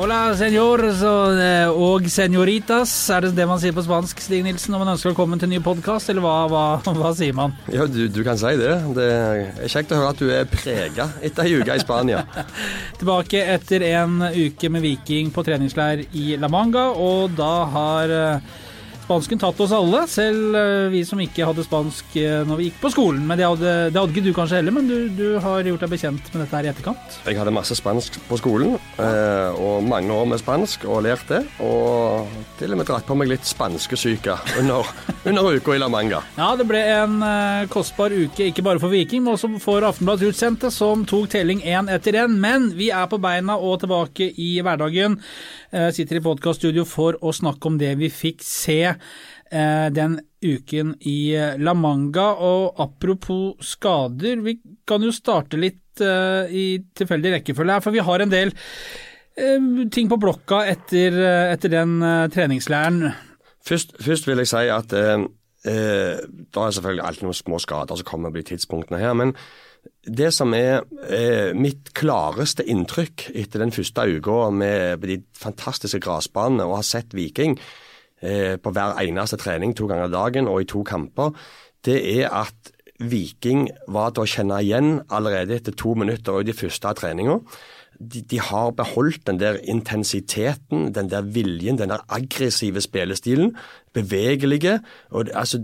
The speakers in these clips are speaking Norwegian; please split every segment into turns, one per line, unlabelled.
Hola, senor og senoritas. Er det det man sier på spansk, Stig Nilsen, når man ønsker velkommen til en ny podkast, eller hva, hva, hva, sier man?
Ja, du, du, kan si det. Det er kjekt å høre at du er prega etter ei uke i Spania.
Tilbake etter en uke med Viking på treningsleir i La Manga, og da har uh, Spansken tatt oss alle, selv eh, vi som ikke hadde spansk eh, når vi gikk på skolen. Men det hadde, det hadde ikke du kanskje heller, men du, du, har gjort deg bekjent med dette her i etterkant?
Jeg hadde masse spansk på skolen, eh, og mange år med spansk, og lært det. Og til og med dratt på meg litt spanskesyke under, under uka i La Manga.
Ja, det ble en kostbar uke, ikke bare for Viking, men også for Aftenbladet Utsendte, som tok telling én etter én. Men vi er på beina og tilbake i hverdagen. sitter i podkaststudio for å snakke om det vi fikk se den uken i eh, La Manga. Og apropos skader, vi kan jo starte litt eh, i tilfeldig rekkefølge her, for vi har en del ting på blokka etter, etter den treningsleiren.
Først, først, vil jeg si at eh, det er selvfølgelig alltid noen små skader som kommer på de tidspunktene her. men det som er eh, mitt klareste inntrykk etter den første uka med de fantastiske gressbanene og har sett Viking, Eh, på hver eneste trening to ganger dagen og i to kamper, det er at Viking var til å kjenne igjen allerede etter to minutter i de første av treninga. De, de, har beholdt den der intensiteten, den der viljen, den der aggressive spillestilen. Bevegelige. Og, altså,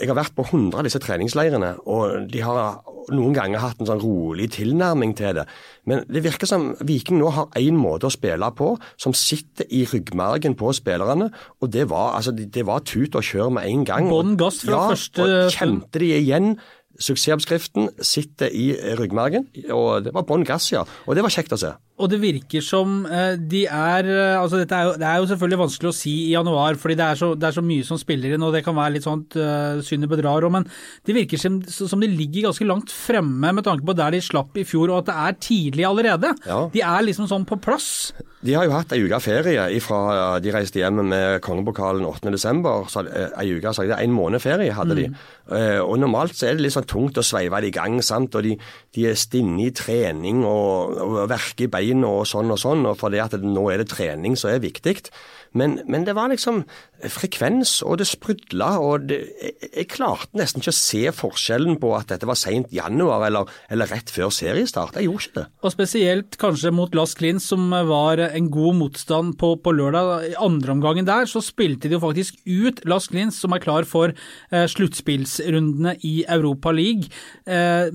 jeg har vært på 100 av disse treningsleirene, og de har noen ganger hatt en sånn rolig tilnærming til det. Men det virker som Viking nå har én måte å spille på som sitter i ryggmargen på spillerne. Og det var, altså, det var tut og kjør med en gang.
Bånn gass fra
ja,
første
og kjente de igjen. Suksessoppskriften sitter i ryggmargen, og det var bånn gass, ja. Og det var kjekt å se.
Og det virker som eh, de er eh, altså dette er jo, Det er jo selvfølgelig vanskelig å si i januar, fordi det er så, det er så mye som spiller inn, og det kan være litt sånt uh, synet bedrar men det virker som, som, de ligger ganske langt fremme med tanke på der de slapp i fjor, og at det er tidlig allerede. Ja. De er liksom sånn på plass.
De har jo hatt ei uke ferie ifra de reiste hjem med kongepokalen 8.12. Ei uke, så det er en måned ferie hadde de. Uh, Og normalt så er det litt sånn tungt å sveive det i gang, sant? og de, de er stinne i trening og, og verker i beina bein og sånn og sånn, og fordi at nå er det trening som er viktig. Men, men, det var liksom frekvens, og det sprudla, og det, jeg, klarte nesten ikke å se forskjellen på at dette var seint januar eller, eller, rett før seriestart. Jeg gjorde ikke det.
Og spesielt kanskje mot Las Klins, som var en god motstand på, på lørdag. I andreomgangen der så spilte de jo faktisk ut Las Klins, som er klar for eh, sluttspillsrundene i Europa League. Eh,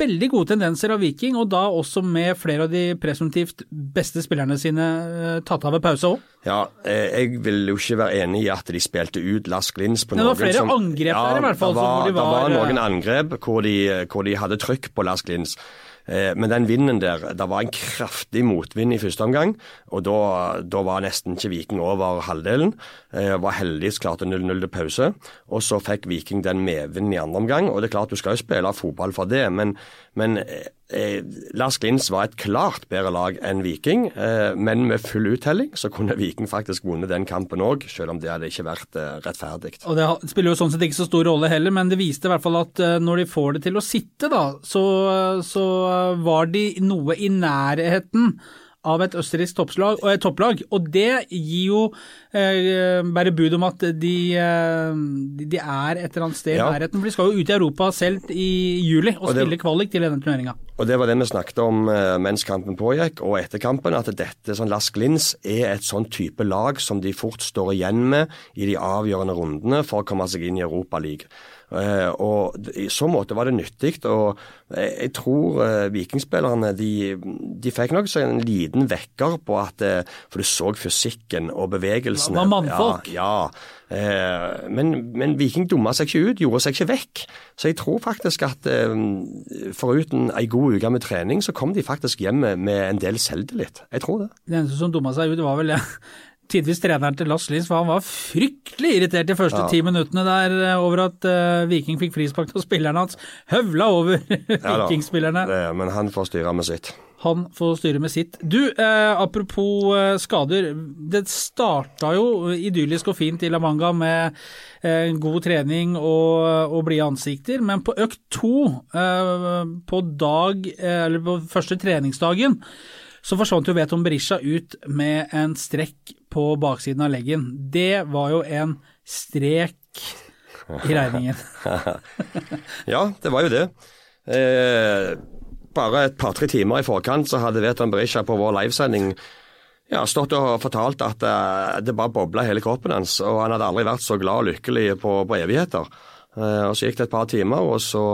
veldig gode tendenser av Viking, og da også med flere av de presumptivt beste spillerne sine eh, tatt av ved pause òg.
Ja, eh, jeg vil jo ikke være enig i at de spilte ut Lars Glins på noen
som Det var flere som, angrep der i hvert fall.
Det var,
de var,
det var noen eh, angrep hvor de, hvor de hadde trykk på Lars Lins. Eh, men den vinden der, det var en kraftig motvind i første omgang. Og da, da var nesten ikke Viking over halvdelen. Var heldigvis klarte 0-0 til pause. Og så fikk Viking den medvinden i andre omgang. Og det er klart du skal jo spille fotball for det, men, men eh, Lars Glins var et klart bedre lag enn Viking, eh, men med full uttelling så kunne Viking faktisk vunnet den kampen òg, selv om det hadde ikke vært eh, rettferdig.
Og Det spiller jo sånn sett ikke så stor rolle heller, men det viste i hvert fall at eh, når de får det til å sitte, da, så, så var de noe i nærheten av et østerriksk topplag, og, topplag, og det gir jo eh, bare bud om at de, eh, de, er et eller annet sted i ja. nærheten. For de skal jo ut i Europa selv i juli og, og spille kvalik til denne turneringa.
Og Det var det vi snakket om eh, mens kampen pågikk, og etter kampen. At dette sånn Lask Lins er et sånn type lag som de fort står igjen med i de avgjørende rundene for å komme seg inn i Europaligaen. Eh, og I så måte var det nyttig. og Jeg tror eh, vikingspillerne de, de fikk nok en liten vekker på at eh, For du så fysikken og bevegelsene.
Det var mannfolk.
Ja, ja. Men, men, Viking dumma seg ikke ut, gjorde seg ikke vekk. Så jeg tror faktisk at foruten ei god uke med trening, så kom de faktisk hjem med en del selvtillit. Jeg tror det.
Det eneste som dumma seg ut, var vel det tidvis treneren til Lars Lins, for han var fryktelig irritert de første ti minuttene der eh, over at uh, Viking fikk frispark og spillerne hans. Høvla over
Ja da,
Vikingspillerne.
men han får styre med sitt.
Han får styre med sitt. Du, eh, apropos eh, skader. Det starta jo idyllisk og fint i La Manga med eh, god trening og, og blide ansikter, men på økt to, eh, på dag, eller på første treningsdagen, så forsvant jo Veton Berisha ut med en strekk på baksiden av leggen. Det var jo en strek i regningen.
Ja, det var jo det. Eh, bare et par-tre timer i forkant så hadde Veton Berisha på vår livesending ja, stått og fortalt at eh, det bare bobla hele kroppen hans, og han hadde aldri vært så glad og lykkelig på, på evigheter. Eh, og Så gikk det et par timer, og så,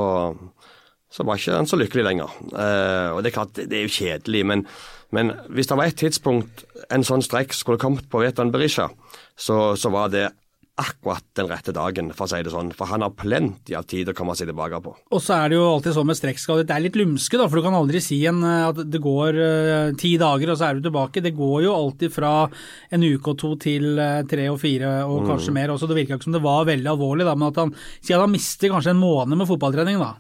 så var ikke han så lykkelig lenger. Eh, og Det er klart, det er jo kjedelig, men, men hvis det var et tidspunkt en sånn strekk skulle kommet på Vetan Berisha, så, så var det akkurat den rette dagen, for å si det sånn. For han har plenty av tid å komme seg tilbake på.
Og så er det jo alltid sånn med strekkskader, det er litt lumske, da, for du kan aldri si en, eh, at det går uh, ti dager og så er du tilbake. Det går jo alltid fra en uke og to til uh, tre og fire og kanskje mer også. Det virka ikke som det var veldig alvorlig, da, men at han at han mister kanskje en måned med fotballtrening, da.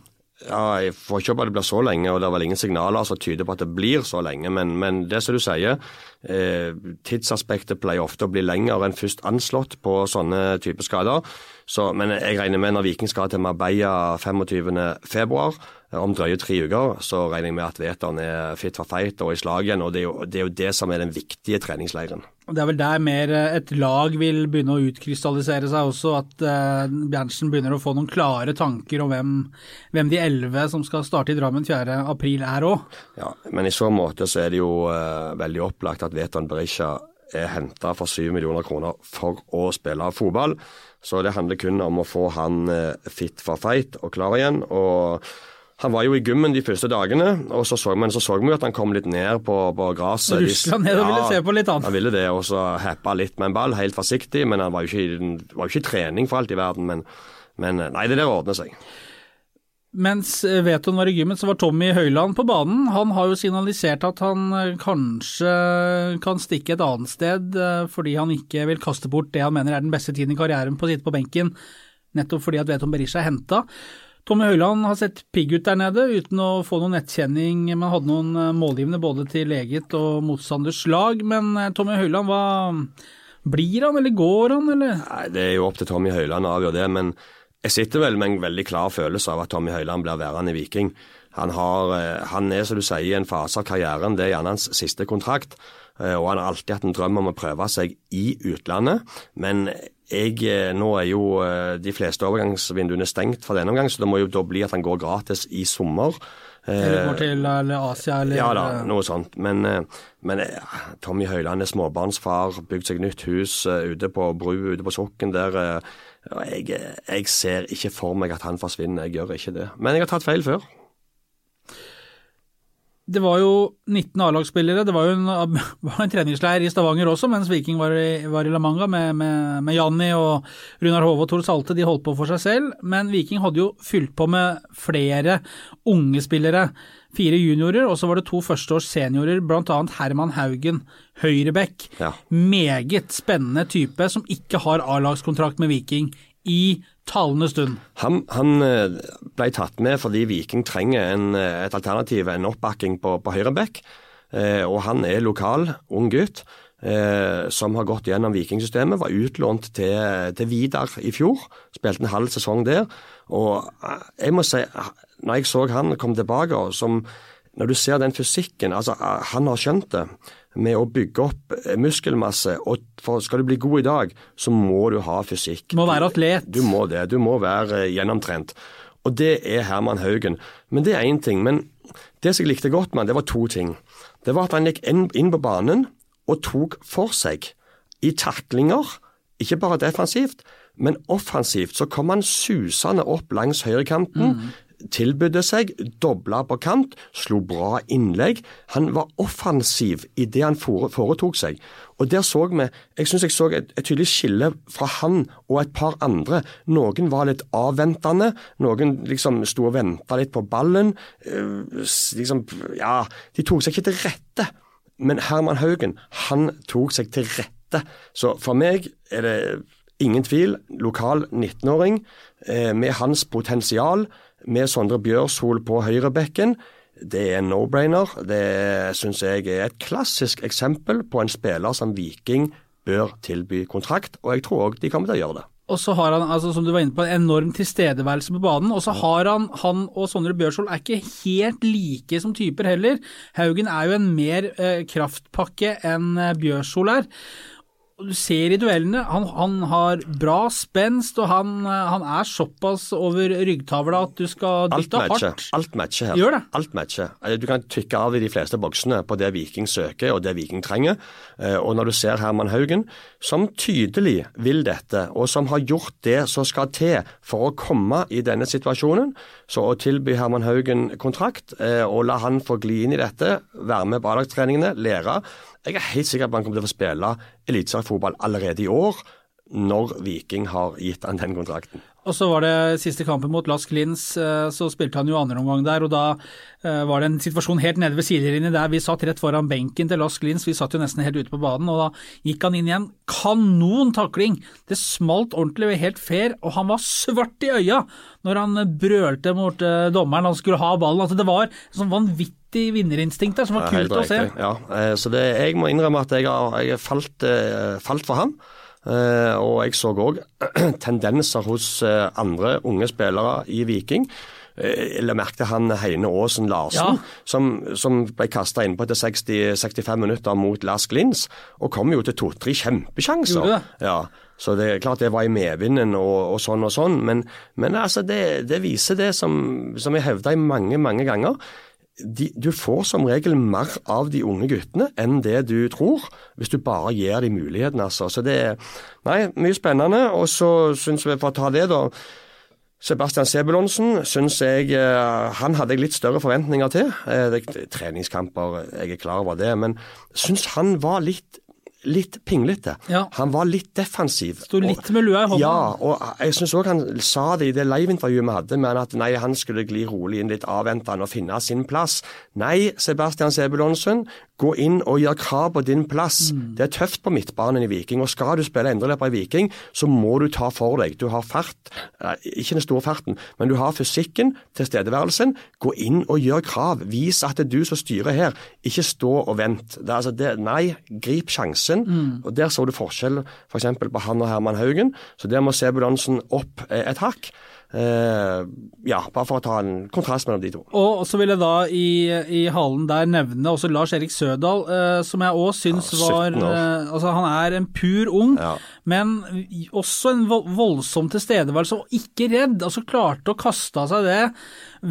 Ja, Jeg får ikke håpe det blir så lenge, og det er vel ingen signaler som tyder på at det blir så lenge. Men, men det som du sier, eh, tidsaspektet pleier ofte å bli lengre enn først anslått på sånne typer skader. Så, men jeg regner med når Viking skal til Marbella 25.2, om drøye tre uker, så regner jeg med at Veton er fit for fight og i slag igjen. og det er, jo, det er jo det som er den viktige treningsleiren.
Det er vel der mer eh, et lag vil begynne å utkrystallisere seg også, at uh, Berntsen begynner å få noen klare tanker om hvem, hvem de elleve som skal starte i Drammen 4.4 er òg.
Ja, men i så måte så er det jo eh, veldig opplagt at Veton Berisha er henta for 7 millioner kroner for å spille fotball. Så det handler kun om å få han eh, fit for fight og klar igjen. og han var jo i gymmen de første dagene, og så så, men så så vi at han kom litt ned på, på gresset.
Rusla ned og ville se på litt annet.
Han ville det, og så heppa litt med en ball, helt forsiktig. Men han var jo ikke, var jo ikke i trening for alt i verden. Men, men nei, det der ordner seg.
Mens eh, Veton var i gymmen, så var Tommy Høiland på banen. Han har jo signalisert at han eh, kanskje kan stikke et annet sted, eh, fordi han ikke vil kaste bort det han mener er den beste tiden i karrieren på å sitte på benken, nettopp fordi at Veton Berisha er henta. Tommy Høiland har sett pigg ut der nede, uten å få noen nettkjenning, Man hadde noen eh, målgivende både til eget og motstanders lag. Men eh, Tommy Høiland, hva blir han, eller går han, eller?
Nei, Det er jo opp til Tommy Høiland å avgjøre det, men jeg sitter vel med en veldig klar følelse av at Tommy Høiland blir værende i Viking. Han, har, eh, han er, som du sier, i en fase av karrieren. Det er gjerne hans siste kontrakt. Og han har alltid hatt en drøm om å prøve seg i utlandet. Men jeg, eh, nå er jo eh, de fleste overgangsvinduene stengt for denne omgang, så det må jo da bli at han går gratis i sommer.
Eller går til eller Asia, eller
Eh, Ja da, noe sånt. Men, eh, men eh, Tommy Høiland er småbarnsfar, bygd seg nytt hus eh, ute på bru ute på Sokken der. eh, jeg, eh, jeg ser ikke for meg at han forsvinner, jeg gjør ikke det. Men jeg har tatt feil før.
Det var jo 19 A-lagsspillere. Det var jo en, var en treningsleir i Stavanger også, mens Viking var i, var i La Manga med, med, med Janni og Runar Hove og Tor Salte. De holdt på for seg selv, men Viking hadde jo fylt på med flere unge spillere. Fire juniorer, og så var det to førsteårs seniorer, bl.a. Herman Haugen, høyrebekk.
Ja.
Meget spennende type som ikke har A-lagskontrakt med Viking i talende stund.
Han, han eh, ble tatt med fordi Viking trenger en, eh, et alternativ, en oppbakking på, på høyre. Eh, og han er lokal, ung gutt, eh, som har gått gjennom Vikingsystemet. Var utlånt til, til Vidar i fjor, spilte en halv sesong der. Og eh, jeg må si, når jeg så han kom tilbake, som når du ser den fysikken, altså han har skjønt det med å bygge opp eh, muskelmasse, og skal du bli god i dag, så må du ha fysikk.
Må være atlet.
Du må det. Du må være eh, gjennomtrent. Og det er Herman Haugen. Men det er én ting. Men det som jeg likte godt med han, det var to ting. Det var at han gikk inn, på banen og tok for seg i taklinger. Ikke bare defensivt, men offensivt. Så kom han susende opp langs høyrekanten. Tilbød seg, dobla på kant, slo bra innlegg. Han var offensiv i det han foretok seg. Og der så vi Jeg syns jeg så et, et tydelig skille fra han og et par andre. Noen var litt avventende. Noen liksom sto og venta litt på ballen. eh, liksom, ja, De tok seg ikke til rette. Men Herman Haugen, han tok seg til rette. Så for meg er det ingen tvil. Lokal 19-åring eh, med hans potensial, med Sondre Bjørshol på høyrebekken. Det er en no-brainer. Det syns jeg er et klassisk eksempel på en spiller som Viking bør tilby kontrakt, og jeg tror òg de kommer til å gjøre det.
Og så har han, altså, som du var inne på, en enorm tilstedeværelse på banen. Og så har han, han og Sondre Bjørshol er ikke helt like som typer heller. Haugen er jo en mer eh, kraftpakke enn eh, Bjørshol du ser i duellene, han, han har bra spenst, og han, han, er såpass over ryggtavla at du skal dytte hardt.
Alt matcher her.
Gjør det.
Alt matcher. Eh, du kan tykke av i de fleste boksene på det Viking søker og det Viking trenger. Eh, og når du ser Herman Haugen, som tydelig vil dette, og som har gjort det som skal til for å komme i denne situasjonen, så å tilby Herman Haugen kontrakt eh, og la han få gli inn i dette, være med på A-lagstreningene, lære. Jeg er helt sikker på at han kommer til å få spille eliteseriefotball allerede i år, når Viking har gitt han den kontrakten.
Og så var det siste kampen mot Lask Lins, eh, så spilte han jo andre omgang der. og Da eh, var det en situasjon helt nede ved sidelinjen der vi satt rett foran benken til Lask Lins. Vi satt jo nesten helt ute på banen, og da gikk han inn igjen. Kanon takling! Det smalt ordentlig, helt fair, og han var svart i øya når han brølte mot eh, dommeren han skulle ha ballen. Altså, det var sånn vanvittig vinnerinstinkt der som var kult å se.
Ja, så det, jeg må innrømme at jeg har, jeg har falt, falt for ham. Uh, og jeg så òg tendenser hos uh, andre unge spillere i Viking. eller jeg merket han Heine Aasen Larsen, ja. som, som, ble kasta innpå etter 60, 65 minutter mot Lask Lins, og kom jo til to-tre kjempesjanser. Ja, så det er klart det var i medvinden og, og sånn og sånn, men, men altså det, det, viser det som, som jeg hevda mange, mange ganger de, du får som regel mer av de unge guttene enn det du tror, hvis du bare gir dem muligheten. Altså. Så det er nei, mye spennende. Og så syns vi, for å ta det, da Sebastian Sebulonsen syns jeg eh, Han hadde jeg litt større forventninger til. Eh, treningskamper, jeg er klar over det. Men syns han var litt litt pinglete. Ja. Han var litt defensiv.
Sto litt med lua i hånda.
Ja, og jeg syns òg han sa det i det liveintervjuet vi hadde, men at nei, han skulle gli rolig inn litt avventende og finne sin plass. Nei, Sebastian Sebulonsen, gå inn og gjør krav på din plass. Mm. Det er tøft på midtbanen i Viking, og skal du spille endreløper i Viking, så må du ta for deg. Du har fart, ikke den store farten, men du har fysikken, tilstedeværelsen. Gå inn og gjør krav. Vis at det er du som styrer her, ikke stå og vent. Det, altså det, nei, grip sjansen sjansen. Mm. og Der så du forskjell f.eks. For på han og Herman Haugen. Så der må Sebulonsen opp et hakk. Uh, ja, bare for å ta en kontrast mellom de to.
Og så vil jeg da i, i halen der nevne også Lars Erik Sødal, uh, som jeg òg syns ja, var uh, Altså, han er en pur ung, ja. Men også en voldsom tilstedeværelse, og ikke redd. Altså klarte å kaste av seg det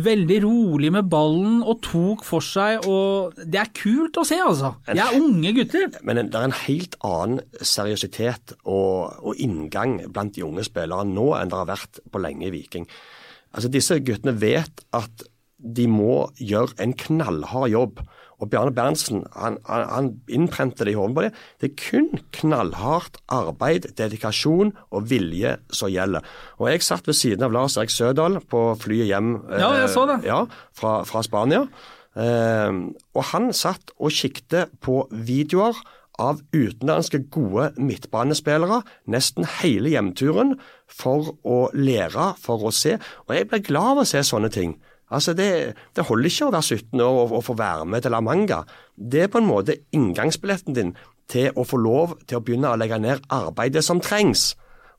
veldig rolig med ballen og tok for seg. og Det er kult å se, altså. De er unge gutter.
Men det er en helt annen seriøsitet og, og inngang blant de unge spillerne nå enn det har vært på lenge i Viking. Altså Disse guttene vet at de må gjøre en knallhard jobb. Og Bjarne Berntsen han, han, han innprente det i hodet på det. Det er kun knallhardt arbeid, dedikasjon og vilje som gjelder. Og Jeg satt ved siden av Lars Erik Sødal på flyet hjem
ja.
Eh, ja, fra, fra Spania. Eh, og han satt og kikket på videoer av utenlandske gode midtbanespillere nesten hele hjemturen for å lære, for å se. Og jeg ble glad av å se sånne ting. Altså det, det, holder ikke å være 17 år og, og, få være med til La Manga. Det er på en måte inngangsbilletten din til å få lov til å begynne å legge ned arbeidet som trengs.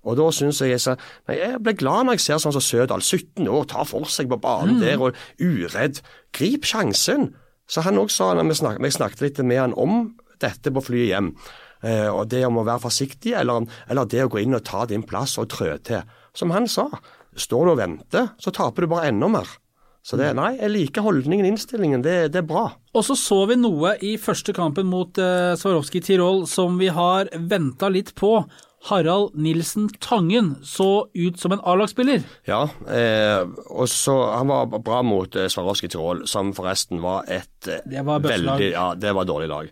Og da syns jeg så, Jeg blir glad når jeg ser sånn som Sødal, 17 år, tar for seg på banen mm. der og uredd. Grip sjansen. Så han òg sa, når vi snakket, jeg snakket litt med han om dette på flyet hjem, eh, og det om å være forsiktig, eller, eller det å gå inn og ta din plass og trø til. Som han sa, står du og venter, så taper du bare enda mer. Så det, nei, jeg liker holdningen, innstillingen. Det, det, er bra.
Og så så vi noe i første kampen mot uh, Swarovski Tirol som vi har venta litt på. Harald Nilsen Tangen så ut som en A-lagsspiller.
Ja, eh, og så han var bra mot eh, Swarovski Tirol, som forresten var et eh,
det var veldig
Ja, det var dårlig lag.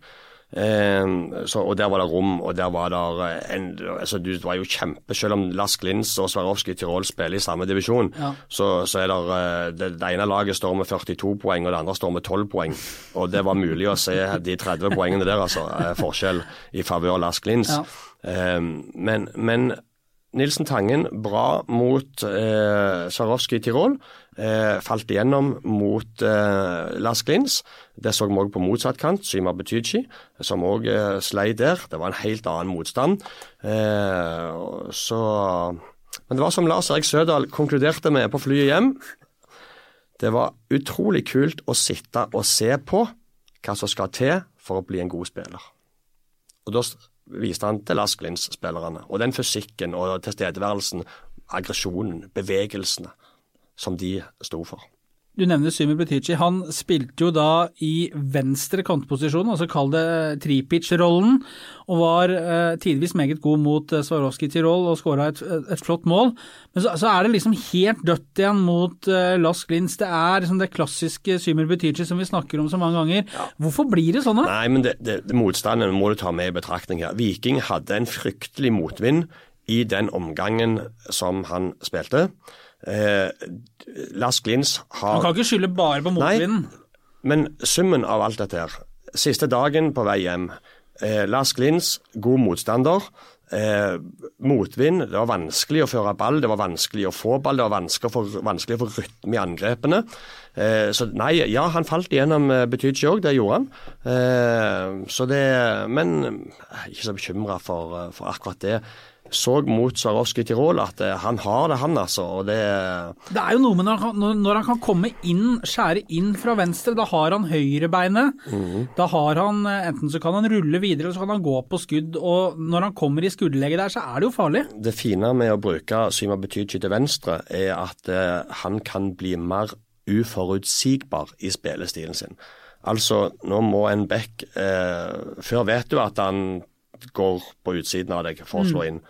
Eh, så, og Der var det rom, og der var det en, altså Du var jo kjempe Selv om Lars Glins og Swarovski Tirol spiller i samme divisjon,
Ja.
så, så er det, det Det ene laget står med 42 poeng, og det andre står med 12 poeng. Og det var mulig å se de 30 poengene der, altså. eh, Forskjell i favør Lars Glins.
Ja.
Eh, men, men Nilsen Tangen bra mot eh, Swarovski Tirol. Eh, falt igjennom mot eh, Lars Glins. Det så vi òg på motsatt kant, Syma Betychi, som òg eh, slei der. Det var en helt annen motstand. Eh, så Men det var som Lars Erik Sødal konkluderte med på flyet hjem. Det var utrolig kult å sitte og se på hva som skal til for å bli en god spiller. Og Da viste han til Lars Glins-spillerne, Og den fysikken og tilstedeværelsen, aggresjonen, bevegelsene som de sto for.
Du nevner Symer Butichi. Han spilte jo da i venstre kantposisjon, altså kall det tripic-rollen, og var eh, tidvis meget god mot eh, Swarovski Tirol og skåra et, et flott mål. Men så, så er det liksom helt dødt igjen mot eh, Lask Lins. Det er liksom det klassiske Symer Butichi som vi snakker om så mange ganger. Hvorfor blir det sånn, da?
Nei, men det, det, motstanden må du ta med i betraktning her. Viking hadde en fryktelig motvind i den omgangen som han spilte. Eh, Lars
Glins
har Han
kan ikke skylde bare på motvinden.
Men summen av alt dette her. Siste dagen på vei hjem. Eh, Lars Glins, god motstander. Eh, motvind. Det var vanskelig å føre ball, det var vanskelig å få ball, det var vanskelig å få, vanskelig å få rytme i angrepene. Eh, så nei, ja, han falt igjennom eh, Betychi òg, det gjorde han. Eh, så det Men jeg er ikke så bekymra for, eh, for akkurat det. Så mot Swarovski Tirol at eh, han har det, han altså. Og det
Det er jo noe med når han, kan, når- han kan komme inn, skjære inn fra venstre, da har han høyrebeinet. Da har han eh, Enten så kan han rulle videre, eller så kan han gå på skudd. Og når han kommer i skuddlegget der, så er det jo farlig.
Det fine med å bruke Syma Betychi til venstre, er at eh, han kan bli mer uforutsigbar i spillestilen sin. Altså, nå må en back eh, Før vet du at han går på utsiden av deg for å slå inn.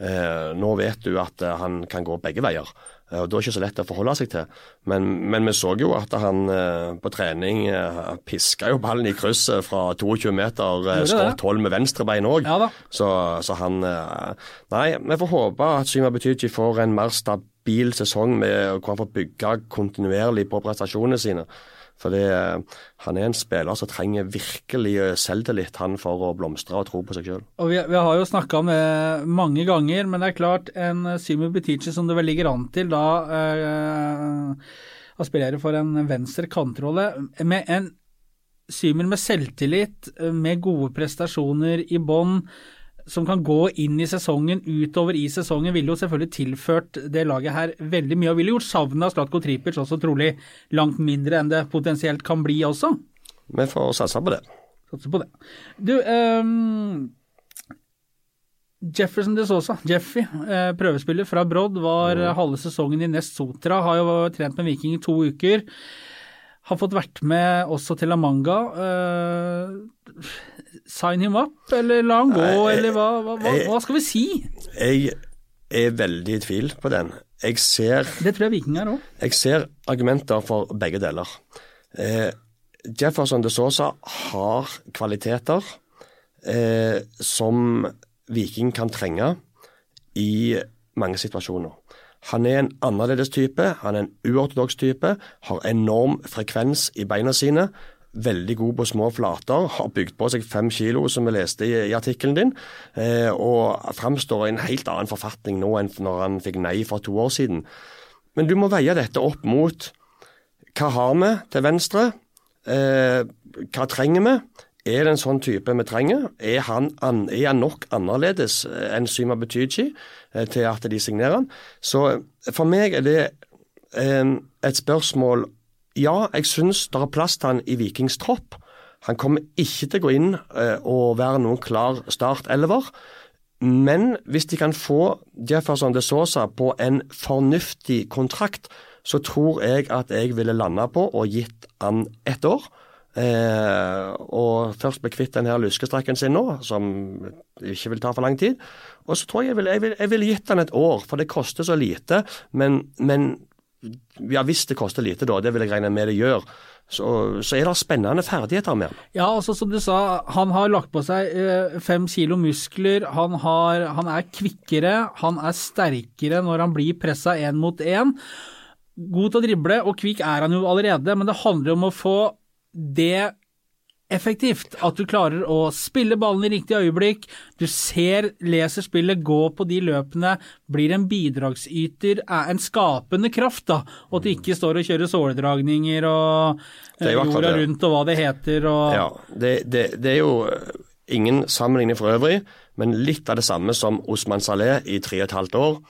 Eh, nå vet du at eh, han kan gå begge veier. Eh, og Da er det ikke så lett å forholde seg til. Men, men vi så jo at han eh, på trening eh, piska jo ballen i krysset fra 22 meter, eh, skåret 12 med venstrebein òg.
Ja.
Så, så han Nei, vi får håpe at Syma Betyji får en mer stabil sesong med hvor han får bygge kontinuerlig på prestasjonene sine. For eh, han er en spiller som trenger virkelig eh, selvtillit han for å blomstre og tro på seg sjøl.
Vi, vi har jo snakka om det mange ganger, men det er klart en Symer Butichi som det vel ligger an til da øh, aspirerer for en venstre kantrolle, med en Symer med selvtillit, eh, med gode prestasjoner i bånn, som kan gå inn i sesongen, utover i sesongen, ville jo selvfølgelig tilført det laget her veldig mye, og ville gjort savnet av Slatko Tripic også trolig langt mindre enn det potensielt kan bli også.
Vi får satse på det.
Satser på det. Du, um Jefferson de Sosa, Jeffy, eh, prøvespiller fra Brodd, var eh, halve sesongen i Nest Sotra, har jo trent med Viking i to uker. Har fått vært med også til Amanga. Manga. Eh, sign him up, eller la han gå,
Nei, jeg-
eller hva, hva, hva, hva skal vi si?
Jeg er veldig i tvil på den. Jeg ser
Det tror jeg Viking er òg.
Jeg ser argumenter for begge deler. Eh, Jefferson de Sosa har kvaliteter eh, som Viking kan trenge i mange situasjoner. Han er en annerledes type, han er en uortodoks type, har enorm frekvens i beina sine. Veldig god på små flater, har bygd på seg fem kilo, som vi leste i, i artikkelen din, eh, og framstår i en helt annen forfatning nå enn når han fikk nei for to år siden. Men du må veie dette opp mot hva har vi til venstre? Eh, hva trenger vi? Er det en sånn type vi trenger? Er han, an, er han nok annerledes enn Syma Betychi eh, til at de signerer han? Så eh, for meg er det eh, et spørsmål Ja, jeg syns det er plass til han i Vikings tropp. Han kommer ikke til å gå inn og være noen klar start-elver. Men hvis de kan få Jefferson de Sosa på en fornuftig kontrakt, så tror jeg at jeg ville landa på og gitt han ett år. Eh, og først bli kvitt den her luskestrekken sin nå, som ikke vil ta for lang tid. Og så tror jeg jeg ville vil, vil gitt han et år, for det koster så lite. Men, men Ja, hvis det koster lite, da, det vil jeg regne med det gjør, så, så er det spennende ferdigheter med han.
Ja, altså som du sa, han har lagt på seg eh, fem kilo muskler. Han, har, han er kvikkere, han er sterkere når han blir pressa én mot én. God til å drible, og kvikk er han jo allerede, men det handler om å få det effektivt. At du klarer å spille ballen i riktig øyeblikk, du ser, leser spillet, gå på de løpene, blir en bidragsyter, er en skapende kraft, da. Og at du ikke står og kjører såledragninger og eh, jorda rundt og hva det heter og
Ja, det, det, det er jo eh, ingen sammenligning for øvrig, men litt av det samme som Osman Saleh i tre og et halvt år.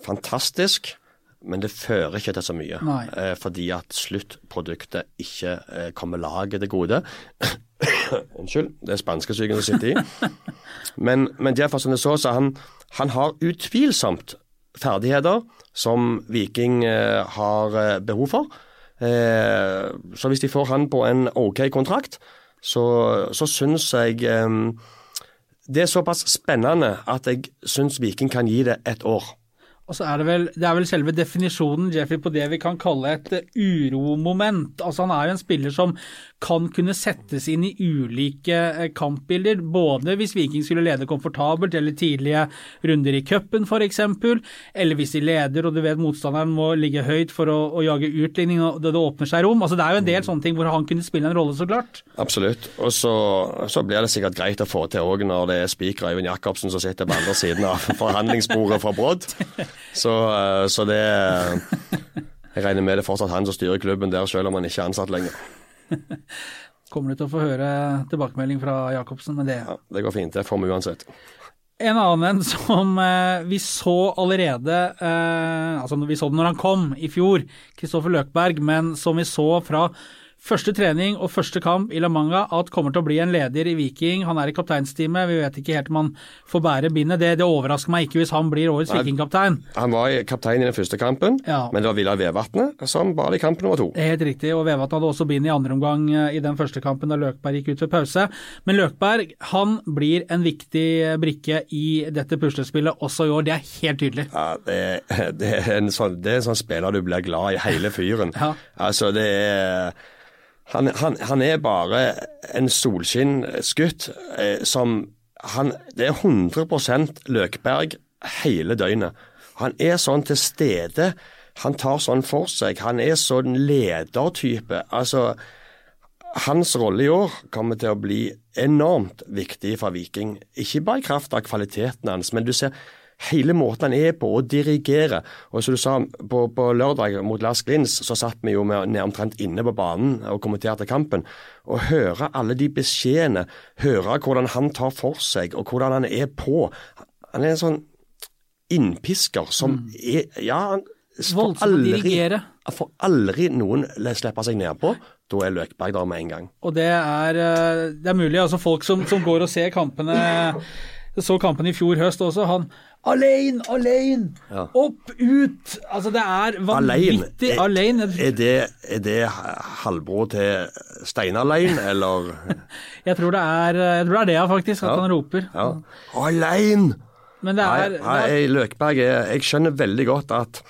Fantastisk, men det fører ikke til så mye.
Nei.
Eh, fordi at sluttproduktet ikke eh, kommer laget til gode. Unnskyld, det er spanskesyken som sitter i. Men, men derfor som det så, så han, han har utvilsomt ferdigheter som Viking eh, har eh, behov for. Eh, så hvis de får han på en OK kontrakt, så, så syns jeg Det er såpass spennende at jeg syns Viking kan gi det ett år.
Og så er det vel, det er vel selve definisjonen Jeffrey, på det vi kan kalle et eh, uromoment. Altså Han er jo en spiller som kan kunne settes inn i ulike eh, kampbilder. Både hvis Viking skulle lede komfortabelt, eller tidlige runder i cupen f.eks. Eller hvis de leder og du vet motstanderen må ligge høyt for å, å jage utligning og det, det åpner seg rom. Altså Det er jo en del sånne ting hvor han kunne spille en rolle, så klart.
Absolutt. Og så, så blir det sikkert greit å få til òg når det er spiker Øyvind Jacobsen som sitter på andre siden av forhandlingsbordet fra Brodd. Så, eh, så det Jeg regner med det er fortsatt han som styrer klubben der, selv om han ikke er ansatt lenger.
Kommer du til å få høre tilbakemelding fra Jacobsen med det?
Ja, det går fint. Det får vi uansett.
En annen som eh, vi så allerede eh, Altså vi så den når han kom i fjor, Kristoffer Løkberg, men som vi så fra første trening og første kamp i La Manga at kommer til å bli en leder i Viking. Han er i kapteinsteamet, vi vet ikke helt om han får bære bindet. Det, det overrasker meg ikke hvis han blir årets. Vikingkaptein.
Han var kaptein i den første kampen,
Ja.
men det var Villa Vevatnet som bar i kamp nummer to.
Helt riktig, og Vevatnet hadde også bind i andre omgang eh, i den første kampen da Løkberg gikk ut ved pause. Men Løkberg han blir en viktig brikke i dette puslespillet også i år, det er helt tydelig.
Ja, det, det, er en sånn, det er en sånn spiller du blir glad i hele fyren.
Ja.
Altså, det er han, han, han er bare en solskinnsgutt eh, som han, Det er 100% Løkberg hele døgnet. Han er sånn til stede. Han tar sånn for seg. Han er sånn ledertype. Altså, hans rolle i år kommer til å bli enormt viktig for Viking. Ikke bare i kraft av kvaliteten hans, men du ser hele måten han er på å dirigere. Og som du sa, på, på lørdag mot Lars Glins så satt vi jo med, omtrent inne på banen og kommenterte kampen. Å høre alle de beskjedene, høre hvordan han tar for seg og hvordan han er på. Han er en sånn innpisker som er Ja, han får
Mm.
Han får aldri noen slippe seg nedpå. Da er Løkberg der med en gang.
Og det er, eh, det er mulig, altså folk som, som går og ser kampene så kampen i fjor høst også, han Alene, alene!
Ja.
Opp, ut! Altså, det er vanvittig alene.
er, det, er det halvbror til Steinar Lein, eller
Jeg tror det er, jeg tror det er det, faktisk, at
Ja.
han roper.
Ja. Alein!
Men det
Nei,
er,
nei,
er
jeg, Løkberg er, Jeg skjønner veldig godt at,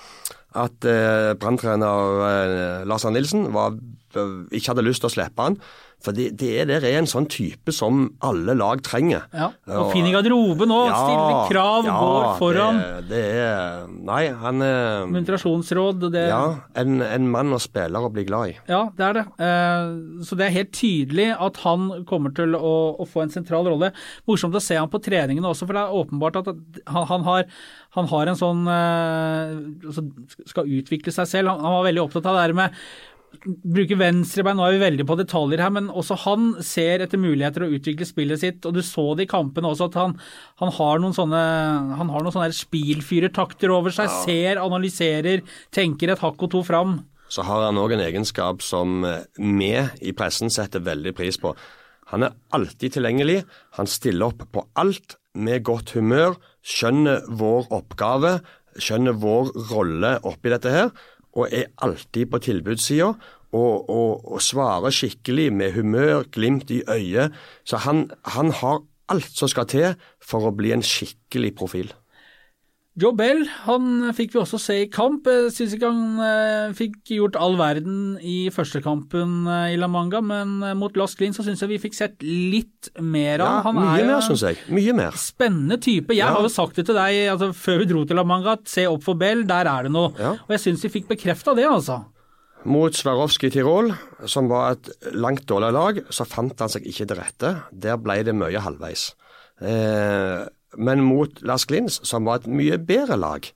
at eh, branntrener eh, Lars Arne Nilsen var, ikke hadde lyst til å slippe han. For det, det der er en sånn type som alle lag trenger.
ja. Og fin i garderoben òg, Stille krav, går foran.
Det, det er Nei, han er
Muntrasjonsråd, det
Ja, en, en mann og spiller å bli glad i.
Ja, det er det. Eh, Så det er helt tydelig at han kommer til å, å få en sentral rolle. Morsomt å se han på treningene også, for det er åpenbart at han, han, har, han har en sånn eh, altså Skal utvikle seg selv. Han, han var veldig opptatt av det her med Bruke venstrebein, nå er vi veldig på detaljer her, men også han ser etter muligheter å utvikle spillet sitt. og Du så det i kampene også, at han, han har noen sånne han har noen sånne spilfyrertakter over seg. Ser, analyserer, tenker et hakk og to fram.
så har han òg en egenskap som eh, vi i pressen setter veldig pris på. Han er alltid tilgjengelig. Han stiller opp på alt med godt humør, skjønner vår oppgave, skjønner vår rolle oppi dette her, og er alltid på tilbudssida. Og, og, og svarer skikkelig med humør, glimt i øyet. Så han, han har alt som skal til for å bli en skikkelig profil.
Joe Bell han fikk vi også se i kamp. Jeg syns ikke han eh, fikk gjort all verden i første kampen eh, i La Manga, men eh, mot Lost Green så syns jeg vi fikk sett litt mer av
Ja,
han.
mye
er
mer, syns jeg. Mye mer.
Spennende type. Jeg
Ja.
har jo sagt det til deg altså, før vi dro til La Manga, at se opp for Bell, der er det noe.
Ja.
Og jeg syns vi fikk bekrefta det, altså.
Mot Swarovski Tirol, som var et langt dårligere lag, så fant han seg ikke til rette. Der ble det mye halvveis. Eh, men mot Lars Glins, som var et mye bedre lag,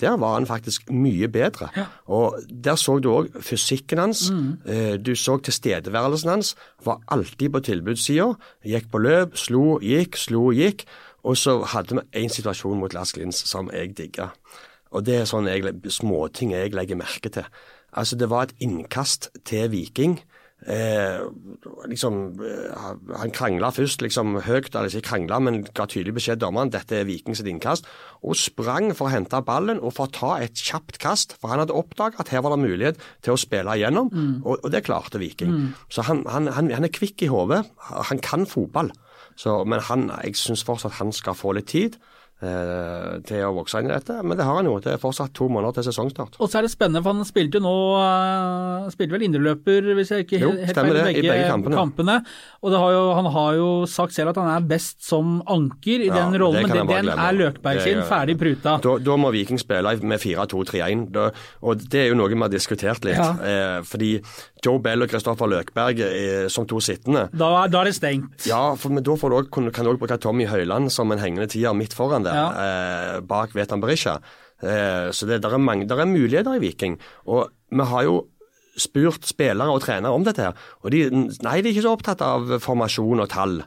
der var han faktisk mye bedre. Og Der så du òg fysikken hans. Mm. du så tilstedeværelsen hans. Var alltid på tilbudssida. Gikk på løp, slo, gikk, slo, gikk. Og så hadde vi én situasjon mot Lars Glins som jeg digga. Og det er sånne småting jeg legger merke til. Altså, det var et innkast til Viking. Eh, liksom, eh, Han krangla først liksom høyt, eller ikke krangla, men ga tydelig beskjed dommeren dette er Viking sitt innkast, og sprang for å hente ballen og for å ta et kjapt kast. For han hadde oppdaget at her var det mulighet til å spille igjennom, og, og det klarte Viking. Så han, han, han, han er kvikk i hodet. Han kan fotball. Så, men han, jeg syns fortsatt han skal få litt tid til å vokse inn i dette. Men det har han jo. Det er fortsatt to måneder til sesongstart.
Og så er det spennende, for han spilte jo nå uh, Spilte vel indreløper, hvis jeg ikke
Jo,
helt feil,
i begge kampene.
Og det har jo, han har jo sagt selv at han er best som anker i
Ja,
den rollen, men den,
den
er Løkberg sin,
er-
ferdig pruta.
Da, da må Viking spille med 4-2-3-1. Og det er jo noe vi har diskutert litt.
Ja.
Eh, fordi Joe Bell og Kristoffer Løkberg eh, som to sittende
Da, da er det stengt.
Ja, for, men da får du også, kan kan du òg bruke Tommy Høiland som en hengende tier midt foran der, eh, bak Vetan Berisha. Eh, så det der er, mange, der er muligheter i Viking. Og vi har jo spurt spillere og trenere om dette her, og de, nei, de er ikke så opptatt av formasjon og tall.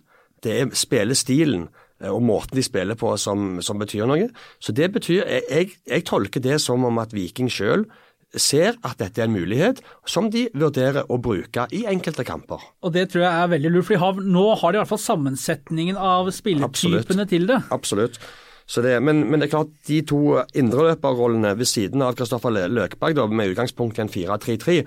Det er spillestilen eh, og måten de spiller på som, som betyr noe. Så det betyr, jeg, jeg, tolker det som om at Viking sjøl ser at dette er en mulighet som de vurderer å bruke i enkelte kamper.
Og det tror jeg er veldig lurt, for nå har de i hvert fall sammensetningen av spillertypene til det.
Absolutt. Så det, men, men det er klart, de to indreløperrollene ved siden av Kristoffer Løkberg, da, med utgangspunkt i en 4-3-3,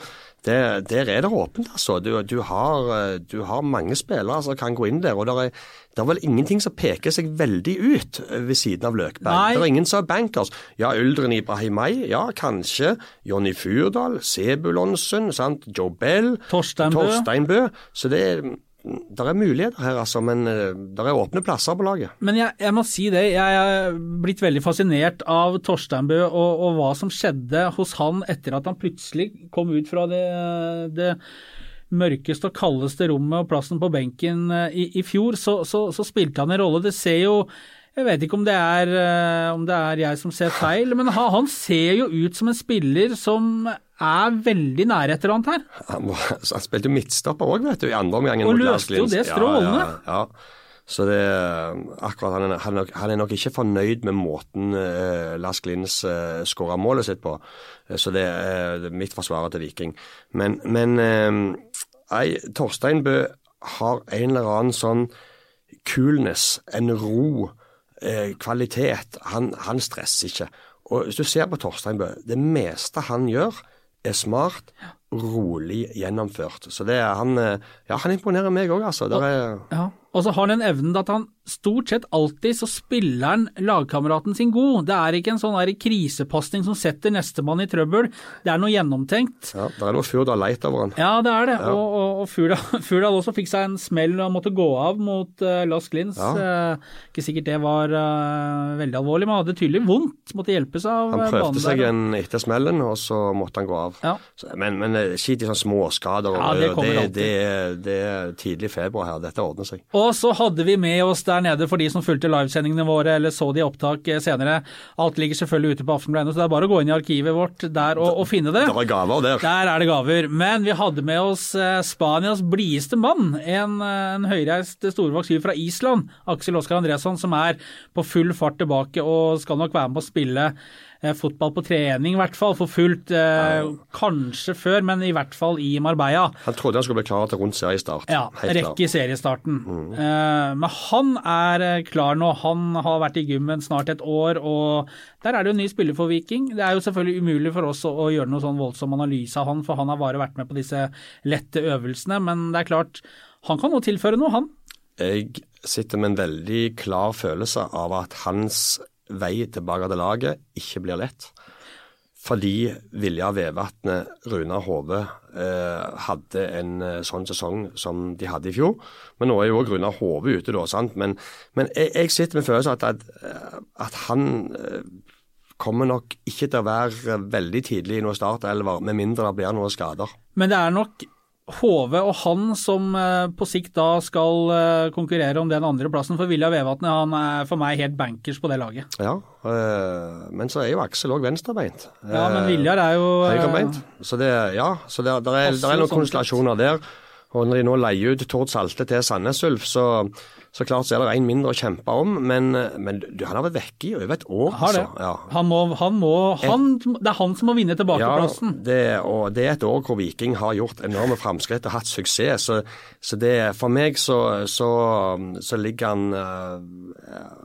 det- der er det åpent, altså. Du, du, har, eh, du har mange spillere som kan gå inn der. og det er, det er vel ingenting som peker seg veldig ut ved siden av Løkberg.
Nei.
Det er ingen som er bankers. Ja, Uldren Ibrahimai, ja, kanskje. Jonny Furdal, Sebulonsen, sant? Joe Bell.
Torsteinbø.
Torstein Bø. Så det er, det er muligheter her, altså. Men der det er åpne plasser på laget.
Men jeg, jeg må si det, jeg er blitt veldig fascinert av Torsteinbø og, og hva som skjedde hos han etter at han plutselig kom ut fra det, det mørkeste og kaldeste rommet og plassen på benken eh, i, i fjor, så, så, så spilte han en rolle. Det ser jo jeg vet ikke om det er, eh, om det er jeg som ser feil, men han ser jo ut som en spiller som er veldig nær et eller annet her.
Han, var, han spilte jo midtstopper òg, vet du, i andre omgangen.
Og løste jo det strålende.
Ja, ja, ja. Så det akkurat han er, han, er nok, han er nok ikke fornøyd med måten eh, Lars Glins eh, skåra målet sitt på. Eh, Så det er det mitt forsvar til Viking. Men, men eh, nei, Torstein Bø har en eller annen sånn coolness, en ro, eh, kvalitet. Han, han stresser ikke. Og hvis du ser på Torstein Bø, det meste han gjør er smart, rolig gjennomført. Så det er han eh, Ja, han imponerer meg òg, altså. Der er,
Ja, og så har han den evnen at han stort sett alltid så spiller han lagkameraten sin god. Det er ikke en sånn krisepasning som setter nestemann i trøbbel. Det er noe gjennomtenkt.
ja, Det er noe Furdal leit over han.
Ja, det er det. Og, og, og Furdal, Furdal også fikk seg en smell og måtte gå av mot uh, Lars Glins.
Ja.
Uh, ikke sikkert det var uh, veldig alvorlig, men han hadde tydelig vondt. Måtte hjelpes av
Han
eh,
prøvde
banen
seg
der.
en etter smellen, og så måtte han gå av.
Ja.
Så, men, men skitt skit i sånne småskader.
Ja, det
det, det, det er tidlig februar her. Dette ordner seg.
Og så hadde vi med oss der nede, for de som fulgte livesendingene våre eller så de i opptak eh, senere, alt ligger selvfølgelig ute på Aftenbladet, så det er bare å gå inn i arkivet vårt der og, og finne det.
Det er gaver der.
Der er det gaver. Men vi hadde med oss eh, Spanias blideste mann, en, eh, en høyreist storvokst fra Island, Aksel Oskar Andresson, som er på full fart tilbake og skal nok være med å spille fotball på trening, i hvert fall for fullt. Eh, Kanskje før, men i hvert fall i Marbella.
Han trodde han skulle bli klar til rundt seriestart.
Ja,
Helt
rekke i seriestarten. Eh, men han er eh, klar nå. Han har vært i gymmen snart et år, og der er det jo en ny spiller for Viking. Det er jo selvfølgelig umulig for oss å gjøre noe sånn voldsom analyse av han, for han har bare vært med på disse lette øvelsene. Men det er klart, han kan nå tilføre noe, han.
Jeg sitter med en veldig klar følelse av at hans vei tilbake til laget ikke blir lett. Fordi Vilja Vevatnet, Runar Hove, eh, hadde en eh, sånn sesong som de hadde i fjor. Men nå er jo òg Runar Hove ute, da. sant? Men, men jeg, jeg, sitter med følelsen at, at, at han eh, kommer nok ikke til å være veldig tidlig i noe startelver, med mindre det blir noen skader.
Men det er nok Hove og han som eh, på sikt da skal eh, konkurrere om den andre plassen. For Vilja Vevatnet han er for meg helt bankers på det laget.
Ja, øh, men så er jo Aksel òg venstrebeint.
Ja, men Viljar er jo
Høyrebeint. Så det, ja, så det, der er, der er noen konstellasjoner der. Og når de nå leier ut Tord Salte til Sandnes Ulf, så så klart så er det en mindre å kjempe om, men, men du, han har vært vekke i over et år. Altså. Ja.
Han må, han må han, det er han som må vinne tilbakeplassen.
Ja, det, og det er et år hvor Viking har gjort enorme framskritt og hatt suksess. Så, så det, for meg så, så, så ligger han uh,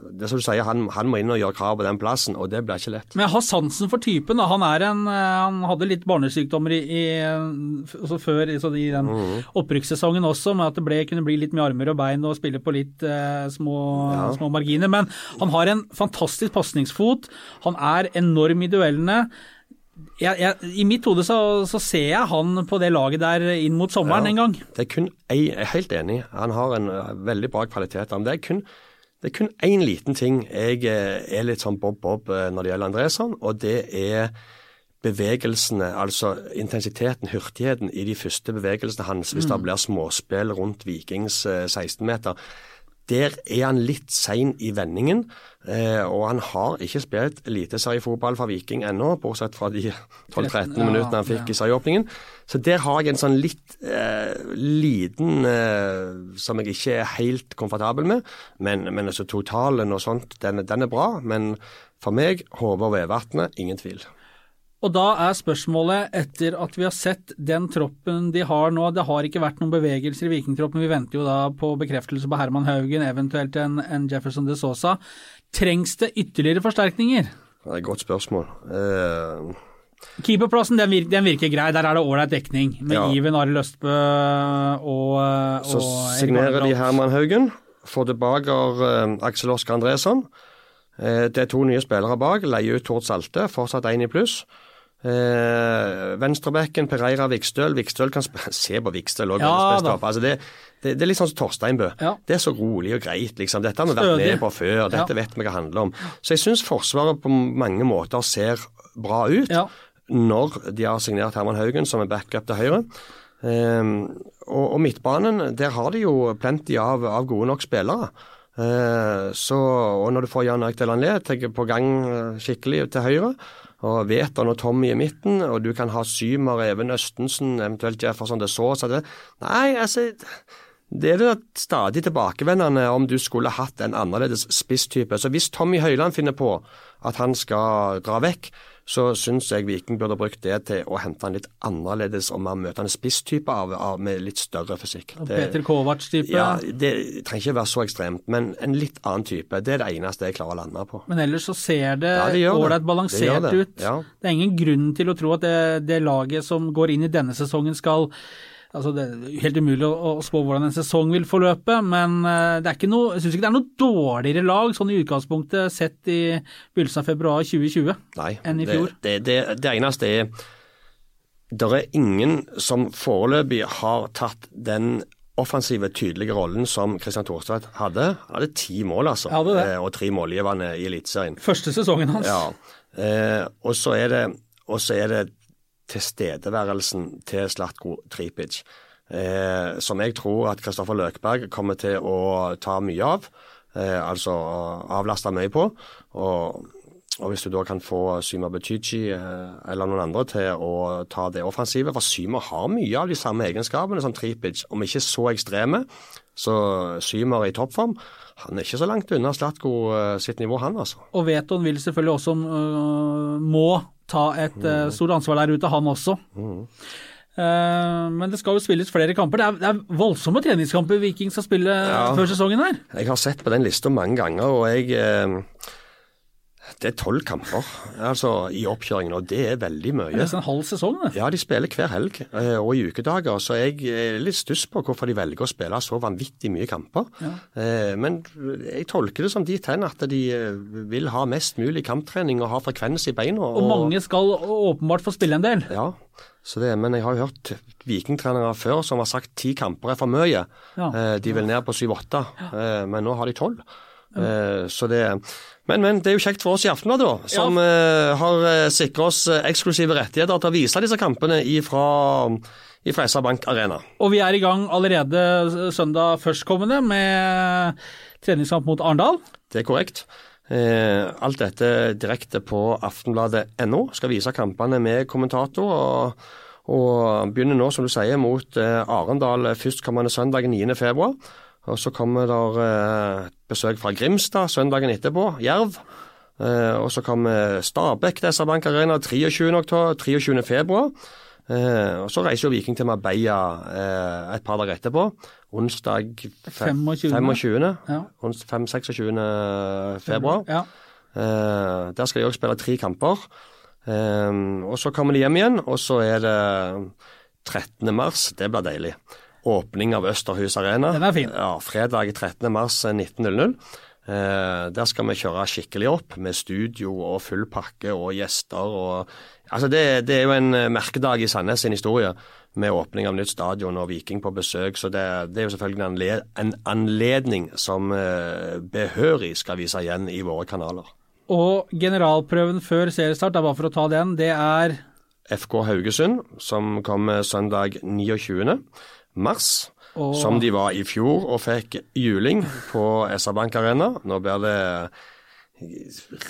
Det som du sier, han, han, må inn og gjøre krav på den plassen, og det blir ikke lett.
Men jeg har sansen for typen. Da. Han, er en, eh, han hadde litt barnesykdommer i, i, altså før i den mm. opprykkssesongen også, med at det ble, kunne bli litt med armer og bein og spille på litt eh, små, ja. små, marginer. Men han har en fantastisk pasningsfot. Han er enorm i duellene. Jeg, jeg, I mitt hode så, så, ser jeg han på det laget der inn mot sommeren ja, en gang.
Det er kun ei, jeg er helt enig. Han har en uh, veldig bra kvalitet. Men det er kun det er kun én liten ting jeg uh, er litt sånn bob-bob uh, når det gjelder Andresson, og det er bevegelsene, altså intensiteten, hurtigheten i de første bevegelsene hans, hvis mm. det blir småspill rundt Vikings 16-meter. Der er han litt sein i vendingen, eh, og han har ikke spilt eliteseriefotball for Viking ennå, bortsett fra de 12-13 minuttene han fikk i serieåpningen. Så der har jeg en sånn litt eh, liten eh, som jeg ikke er helt komfortabel med. Men, men altså totalen og sånt, den, den er bra. Men for meg, Håvard Vevatnet, ingen tvil.
Og da er spørsmålet, etter at vi har sett den troppen de har nå, det har ikke vært noen bevegelser i Vikingtroppen, vi venter jo da på bekreftelse på Herman Haugen, eventuelt en, en Jefferson de Sosa. Trengs det ytterligere forsterkninger?
Det er et godt spørsmål. Uh...
Keeperplassen den virker, den virker, grei, der er det ålreit dekning. Med ja. Iven Arild Østbø og, og
Så signerer de Herman Haugen, får tilbake uh, Aksel Oskar Andresson. Uh, det er to nye spillere bak, leier ut Tord Salte, fortsatt én i pluss. Eh, Venstrebekken Pereira Vikstøl. Vikstøl kan se på Vikstøl òg. Ja, altså det, det, det, er litt sånn som Torsteinbø. Ja. Det er så rolig og greit. liksom. Dette har vi vært med på før. Dette ja. vet vi hva det handler om. Så jeg syns Forsvaret på mange måter ser bra ut når de har signert Herman Haugen som en backup til høyre. Eh, og, og, midtbanen, der har de jo plenty av, av gode nok spillere. Eh, så, og når du får Jan Erik Delanlé på gang eh, skikkelig til høyre, og Veton og Tommy i midten, og du kan ha Symer, Even Østensen, eventuelt Jefferson så det, Nei, altså det er det stadig tilbakevendende om du skulle hatt en annerledes spisstype. Så hvis Tommy Høiland finner på at han skal dra vekk, så syns jeg Viking burde brukt det til å hente en litt annerledes og mer møtende spisstype av, av, med litt større fysikk.
Det, Peter Kovac-type?
Ja, Det trenger ikke være så ekstremt, men en litt annen type. Det er det eneste jeg klarer å lande på.
Men ellers så ser det ålreit ja, balansert det det. ut. Ja. Det er ingen grunn til å tro at det, det laget som går inn i denne sesongen skal Altså, det er helt umulig å, spå hvordan en sesong vil forløpe, men eh, det er ikke noe, jeg syns ikke det er noe dårligere lag sånn i utgangspunktet sett i begynnelsen av februar 2020 Nei, enn i fjor.
Det, det, det eneste er Det er ingen som foreløpig har tatt den offensive, tydelige rollen som Kristian Thorstvedt hadde. Han hadde ti mål, altså, eh, og tre målgivende i Eliteserien.
Første sesongen hans.
Ja, eh, og så er det, og så er det tilstedeværelsen til Slatko Tripic, eh, som jeg tror at Kristoffer Løkberg kommer til å ta mye av. Eh, altså avlaste mye på. Og, og, hvis du da kan få Syma Bechichi eh, eller noen andre til å ta det offensive For Syma har mye av de samme egenskapene som Tripic, om ikke så ekstreme. Så Symer er i toppform. Han er ikke så langt unna Slatko eh, sitt nivå, han altså.
Og Veton vil selvfølgelig også uh, må ta et uh, stort ansvar der ute, han også. Mm. Uh, men det skal jo spilles flere kamper. Det er, det er voldsomme treningskamper Viking skal spille ja, før sesongen her.
Jeg har sett på den lista mange ganger, og jeg uh, Det er tolv kamper altså, i oppkjøringen, og det er veldig mye.
Det er nesten en halv sesong, det.
Ja, de spiller hver helg eh, og i ukedager, så jeg er litt stuss på hvorfor de velger å spille så vanvittig mye kamper. Ja. Men jeg tolker det som dit hen at de eh, vil ha mest mulig kamptrening og ha frekvens i beina.
Og mange skal åpenbart få spille en del.
Ja, så det, men jeg har jo hørt vikingtrenere før som har sagt ti kamper er for mye.
Ja.
Eh, De vil ned på syv-åtte, eh, men nå har de tolv. Eh, Så det men, men det er jo kjekt for oss i Aftenbladet, da, som eh, har eh, sikra oss eksklusive rettigheter til å vise disse kampene ifra, SR Bank Arena.
Og vi er i gang allerede søndag førstkommende med treningskamp mot Arendal.
Det er korrekt. Alt dette direkte på aftenbladet.no. Skal vise kampene med kommentator. og, og begynner nå, som du sier, mot Arendal førstkommende søndag 9.2. Og så kommer der eh, besøk fra Grimstad søndagen etterpå, Jerv. Eh, og så kommer Stabæk til SR Bank Arena 23. oktober, 23. februar. Eh, og så reiser jo Viking til Marbella eh, et par dager etterpå. Onsdag
25..
25.
Ja.
5-26. februar.
Ja.
Eh, der skal de òg spille tre kamper. Eh, og så kommer de hjem igjen, og så er det 13. mars. Det blir deilig. Åpning av Østerhus Arena.
Den er fin.
Ja, Fredag 13. mars 19.00. Eh, der skal vi kjøre skikkelig opp, med studio og full pakke og gjester. og altså det, det er jo en eh, merkedag i Sandnes sin historie, med åpning av nytt stadion og Viking på besøk. Så det, det er jo selvfølgelig en, anled, en anledning som eh, behørig skal vise igjen i våre kanaler.
Og generalprøven før seriestart, da bare for å ta den, det er
FK Haugesund, som kommer søndag 29. mars.
Oh.
Som de var i fjor og fikk juling på SR Bank Arena. Nå blir det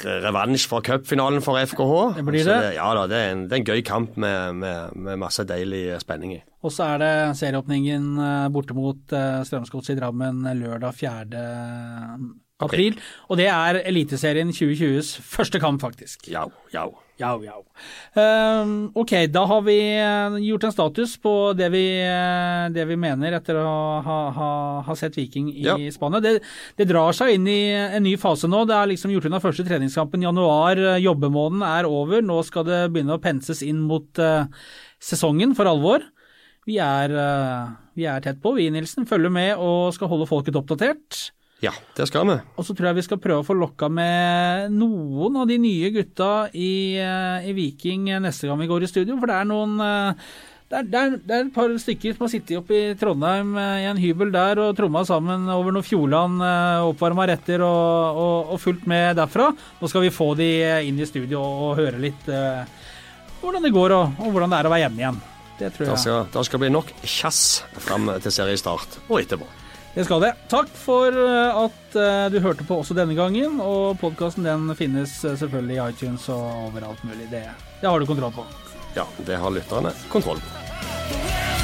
revansj for cupfinalen for FKH.
Det blir
det.
det.
ja da, det er, en, det er en gøy kamp med, med, med masse deilig spenning i.
Og så er det serieåpningen eh, borte mot eh, Strømsgodset i Drammen lørdag 4. april. Og det er Eliteserien 2020s første kamp, faktisk.
Jau, jau.
Jau, jau. Uh, ok, da har vi eh, gjort en status på det vi, eh, det vi mener etter å ha, ha, ha sett Viking i
Ja.
Spania. Det, det drar seg inn i en ny fase nå. Det er liksom gjort unna første treningskampen januar. Eh, Jobbemåneden er over. Nå skal det begynne å penses inn mot uh, sesongen for alvor. Vi er, uh, vi er tett på, vi Nilsen. Følger med og skal holde folket oppdatert.
Ja, det skal vi.
Og så tror jeg vi skal prøve å få lokka med noen av de nye gutta i, eh, i Viking neste gang vi går i studio. For det er noen eh, det er, det, er, det er et par stykker som har sittet oppe i Trondheim eh, i en hybel der og tromma sammen over noe Fjordland, oppvarma retter og, og, og fulgt med derfra. Nå skal vi få de inn i studio og høre litt eh, hvordan det går og, og hvordan det er å være hjemme igjen. Det tror jeg.
skal, det skal bli nok kjass fram til seriestart og etterpå.
Det skal det. Takk for eh, at eh, du hørte på også denne gangen. Og podkasten den finnes eh, selvfølgelig i iTunes og overalt mulig. Det, det har du kontroll på.
Ja, det har lytterne kontroll på.